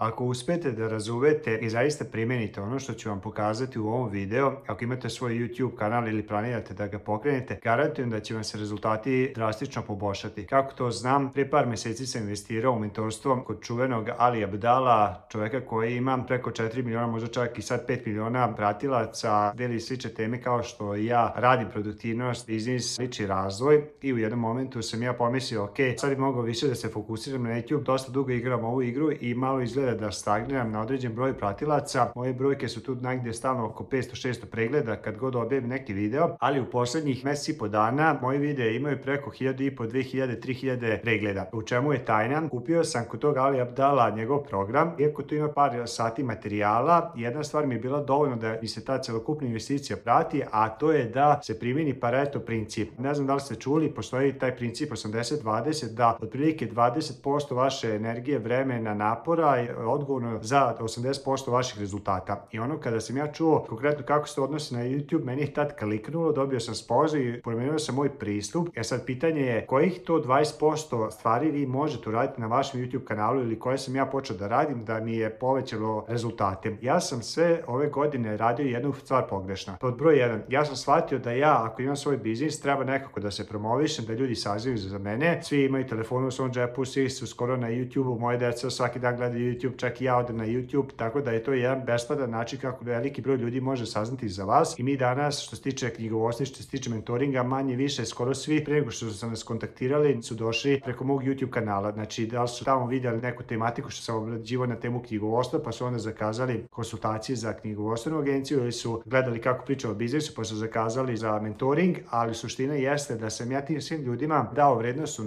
Ako uspete da razuvete i zaista primijenite ono što ću vam pokazati u ovom videu, ako imate svoj YouTube kanal ili planirate da ga pokrenete, garantujem da će vam se rezultati drastično poboljšati. Kako to znam, prije par mjeseci sam investirao u mentorstvo kod čuvenog Ali Abdala, čovjeka koji ima preko 4 miliona, možda čak i sad 5 miliona pratilaca, deli slične teme kao što ja radim produktivnost, biznis, liči razvoj i u jednom momentu sam ja pomislio, ok, sad bi mogao više da se fokusiram na YouTube, dosta dugo igram ovu igru i malo izgleda da stagniram na određen broj pratilaca. Moje brojke su tu negdje stalno oko 500-600 pregleda kad god objavim neki video, ali u posljednjih mjeseci i po dana moji videe imaju preko 1500, 2000, 3000 pregleda. U čemu je tajna? Kupio sam kod toga Ali Abdala njegov program, iako tu ima par sati materijala, jedna stvar mi je bila dovoljno da mi se ta celokupna investicija prati, a to je da se primjeni Pareto princip. Ne znam da li ste čuli, postoji taj princip 80-20 da otprilike 20% vaše energije, vremena, napora odgovorno za 80% vaših rezultata. I ono kada sam ja čuo konkretno kako se odnosi na YouTube, meni je tad kliknulo, dobio sam spozu i promijenio sam moj pristup. E sad pitanje je kojih to 20% stvari vi možete uraditi na vašem YouTube kanalu ili koje sam ja počeo da radim da mi je povećalo rezultate. Ja sam sve ove godine radio jednu stvar pogrešna. Pod broj 1, ja sam shvatio da ja ako imam svoj biznis treba nekako da se promovišem, da ljudi sazivaju za mene. Svi imaju telefonu u svom džepu, svi su skoro na YouTube, moje deca svaki dan gledaju YouTube YouTube, čak i ja odem na YouTube, tako da je to jedan besplatan način kako veliki broj ljudi može saznati za vas. I mi danas, što se tiče knjigovosti, što se tiče mentoringa, manje više skoro svi pre nego što su nas kontaktirali su došli preko mog YouTube kanala. Znači, da li su tamo vidjeli neku tematiku što sam obrađivao na temu knjigovodstva, pa su onda zakazali konsultacije za knjigovodstvenu agenciju ili su gledali kako priča o biznisu, pa su zakazali za mentoring, ali suština jeste da sam ja tim svim ljudima dao vrednost u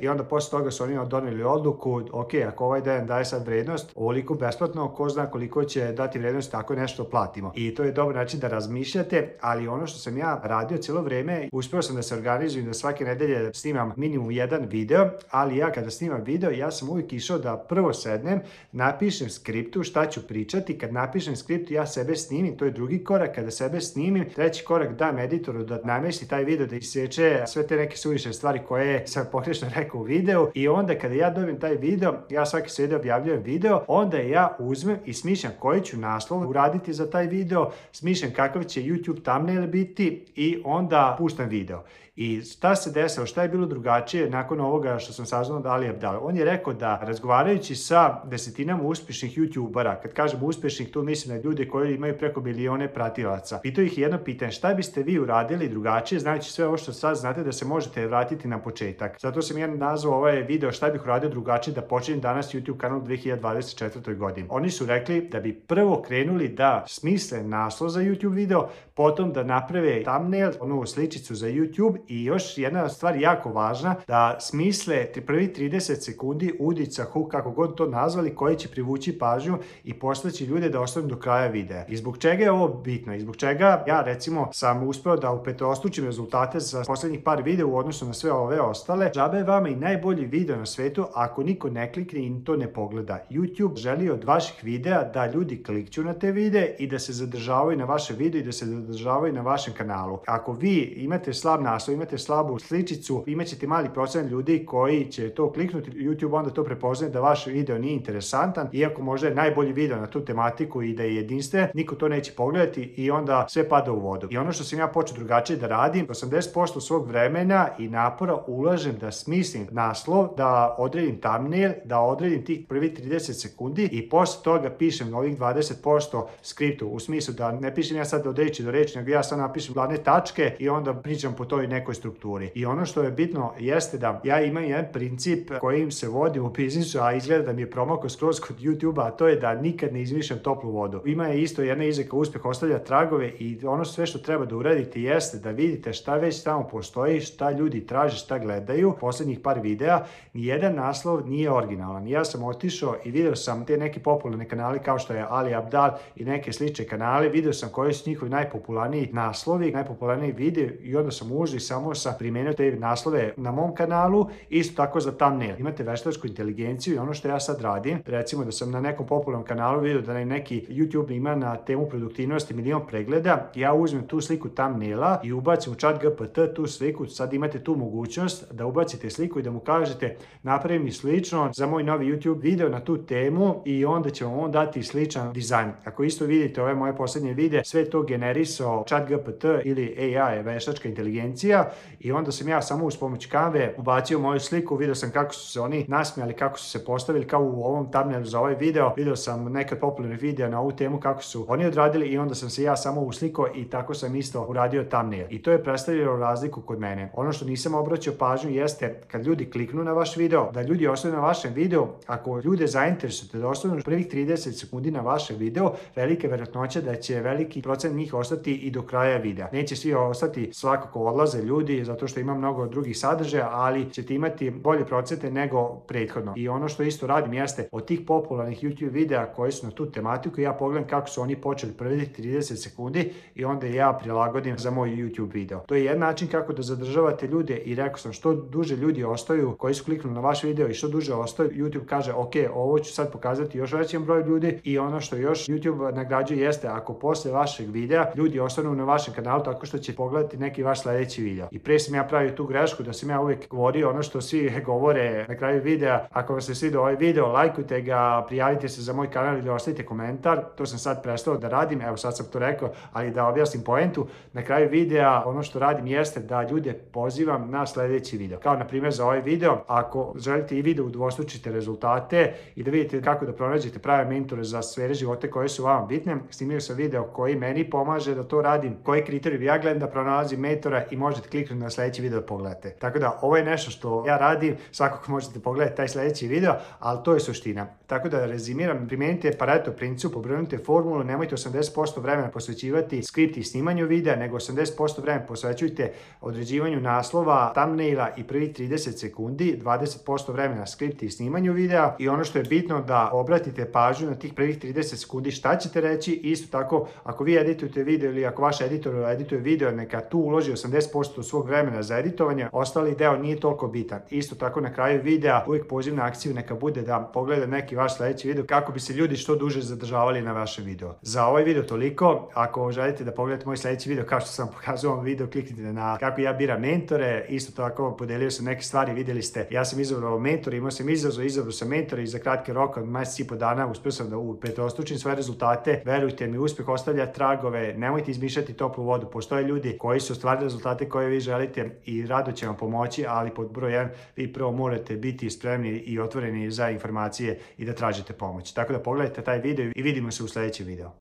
i onda posle toga su oni donijeli odluku, ok, ako ovaj dan daje sad vrednost, ovoliko besplatno, ko zna koliko će dati vrijednost tako nešto platimo. I to je dobar način da razmišljate, ali ono što sam ja radio cijelo vrijeme, uspio sam da se organizujem da svake nedelje snimam minimum jedan video, ali ja kada snimam video, ja sam uvijek išao da prvo sednem, napišem skriptu šta ću pričati, kad napišem skriptu ja sebe snimim, to je drugi korak, kada sebe snimim, treći korak dam editoru da namesti taj video, da isječe sve te neke suviše stvari koje sam pogrešno rekao u videu i onda kada ja dobijem taj video, ja svaki sredi objavljujem video onda ja uzmem i smišljam koji ću naslov uraditi za taj video, smišljam kakav će YouTube thumbnail biti i onda puštam video. I šta se desilo, šta je bilo drugačije nakon ovoga što sam saznao da Ali Abdal? On je rekao da razgovarajući sa desetinama uspješnih youtubera, kad kažem uspješnih, to mislim na ljude koji imaju preko milijone pratilaca. Pitao ih jedno pitanje, šta biste vi uradili drugačije, znajući sve ovo što sad znate da se možete vratiti na početak. Zato sam jedan nazvao ovaj video šta bih uradio drugačije da počinjem danas YouTube kanal 2024. godini. Oni su rekli da bi prvo krenuli da smisle naslov za YouTube video, potom da naprave thumbnail, onu sličicu za YouTube i još jedna stvar jako važna, da smisle prvi 30 sekundi udica, hook, kako god to nazvali, koji će privući pažnju i postaći ljude da ostanu do kraja videa. I zbog čega je ovo bitno? I zbog čega ja recimo sam uspio da upetostručim rezultate za posljednjih par videa u odnosu na sve ove ostale. Žabe vama i najbolji video na svetu ako niko ne klikne i to ne pogleda. YouTube želi od vaših videa da ljudi klikću na te videe i da se zadržavaju na vaše video i da se zadržavaju na vašem kanalu. Ako vi imate slab naslov, imate slabu sličicu, imat ćete mali procenat ljudi koji će to kliknuti. YouTube onda to prepoznaje da vaš video nije interesantan, iako možda je najbolji video na tu tematiku i da je jedinstven, niko to neće pogledati i onda sve pada u vodu. I ono što sam ja počeo drugačije da radim, 80% svog vremena i napora ulažem da smislim naslov, da odredim thumbnail, da odredim tih prvi 30 sekundi i posle toga pišem novih 20% skriptu. U smislu da ne pišem ja sad od do reči, nego ja sad napišem glavne tačke i onda pričam po toj nekoj strukturi. I ono što je bitno jeste da ja imam jedan princip kojim se vodim u biznisu, a izgleda da mi je promako skroz kod YouTube-a, a to je da nikad ne izmišljam toplu vodu. Ima je isto jedna izreka uspjeh ostavlja tragove i ono sve što treba da uradite jeste da vidite šta već tamo postoji, šta ljudi traže, šta gledaju. Posljednjih par videa, nijedan naslov nije originalan. Ja sam otišao i vidio sam te neke popularne kanale kao što je Ali Abdal i neke slične kanale, vidio sam koji su njihovi najpopularniji naslovi, najpopularniji video i onda sam i sam samo sa primjenio te naslove na mom kanalu, isto tako za thumbnail. Imate veštačku inteligenciju i ono što ja sad radim, recimo da sam na nekom popularnom kanalu vidio da neki YouTube ima na temu produktivnosti milijon pregleda, ja uzmem tu sliku thumbnaila i ubacim u chat GPT tu sliku, sad imate tu mogućnost da ubacite sliku i da mu kažete napravi mi slično za moj novi YouTube video na tu temu i onda će vam on dati sličan dizajn. Ako isto vidite ove moje posljednje videe, sve to generiso chat GPT ili AI, veštačka inteligencija, i onda sam ja samo uz pomoć kave ubacio moju sliku, vidio sam kako su se oni nasmijali, kako su se postavili kao u ovom thumbnailu za ovaj video, vidio sam neke popularne videa na ovu temu kako su oni odradili i onda sam se ja samo uslikao i tako sam isto uradio thumbnail. I to je predstavljalo razliku kod mene. Ono što nisam obraćao pažnju jeste kad ljudi kliknu na vaš video, da ljudi ostanu na vašem videu, ako ljude zainteresujete da ostanu prvih 30 sekundi na vašem video, velike je da će veliki procent njih ostati i do kraja videa. Neće svi ostati svakako odlaze ljudi zato što ima mnogo drugih sadržaja, ali ćete imati bolje procete nego prethodno. I ono što isto radim jeste od tih popularnih YouTube videa koji su na tu tematiku, ja pogledam kako su oni počeli prvih 30 sekundi i onda ja prilagodim za moj YouTube video. To je jedan način kako da zadržavate ljude i rekao sam što duže ljudi ostaju koji su kliknuli na vaš video i što duže ostaju, YouTube kaže ok, ovo ću sad pokazati još većem broju ljudi i ono što još YouTube nagrađuje jeste ako posle vašeg videa ljudi ostanu na vašem kanalu tako što će pogledati neki vaš sljedeći video. I prije sam ja pravio tu grešku da sam ja uvijek govorio ono što svi govore na kraju videa. Ako vam se svidio ovaj video, lajkujte ga, prijavite se za moj kanal ili ostavite komentar. To sam sad prestao da radim, evo sad sam to rekao, ali da objasnim poentu. Na kraju videa ono što radim jeste da ljude pozivam na sljedeći video. Kao na primjer za ovaj video, ako želite i video udvostručite rezultate i da vidite kako da pronađete prave mentore za sfere živote koje su vam bitne, snimio sam video koji meni pomaže da to radim, koji kriterij ja gledam da pronalazim mentora i možete kliknute kliknuti na sljedeći video i pogledate. Tako da ovo je nešto što ja radim, svakako možete pogledati taj sljedeći video, ali to je suština. Tako da rezimiram, primijenite pareto princip, obrnite formulu, nemojte 80% vremena posvećivati skripti i snimanju videa, nego 80% vremena posvećujte određivanju naslova, thumbnaila i prvih 30 sekundi, 20% vremena skripti i snimanju videa i ono što je bitno da obratite pažnju na tih prvih 30 sekundi šta ćete reći, isto tako ako vi editujete video ili ako vaš editor edituje video, neka tu uloži 80% 90% svog vremena za editovanje, ostali deo nije toliko bitan. Isto tako na kraju videa uvijek poziv na akciju neka bude da pogleda neki vaš sljedeći video kako bi se ljudi što duže zadržavali na vašem videu. Za ovaj video toliko, ako želite da pogledate moj sljedeći video kao što sam pokazao vam video, kliknite na kako ja biram mentore, isto tako podelio sam neke stvari, vidjeli ste, ja sam izabrao mentor, imao sam izazov, izabrao sam mentor i za kratke roka, od mjesec i po dana uspio sam da upetostručim svoje rezultate, verujte mi, uspjeh ostavlja tragove, nemojte izmišljati toplu vodu, postoje ljudi koji su ostvarili rezultate koje vi želite i rado će vam pomoći, ali pod broj vi prvo morate biti spremni i otvoreni za informacije i da tražite pomoć. Tako da pogledajte taj video i vidimo se u sljedećem videu.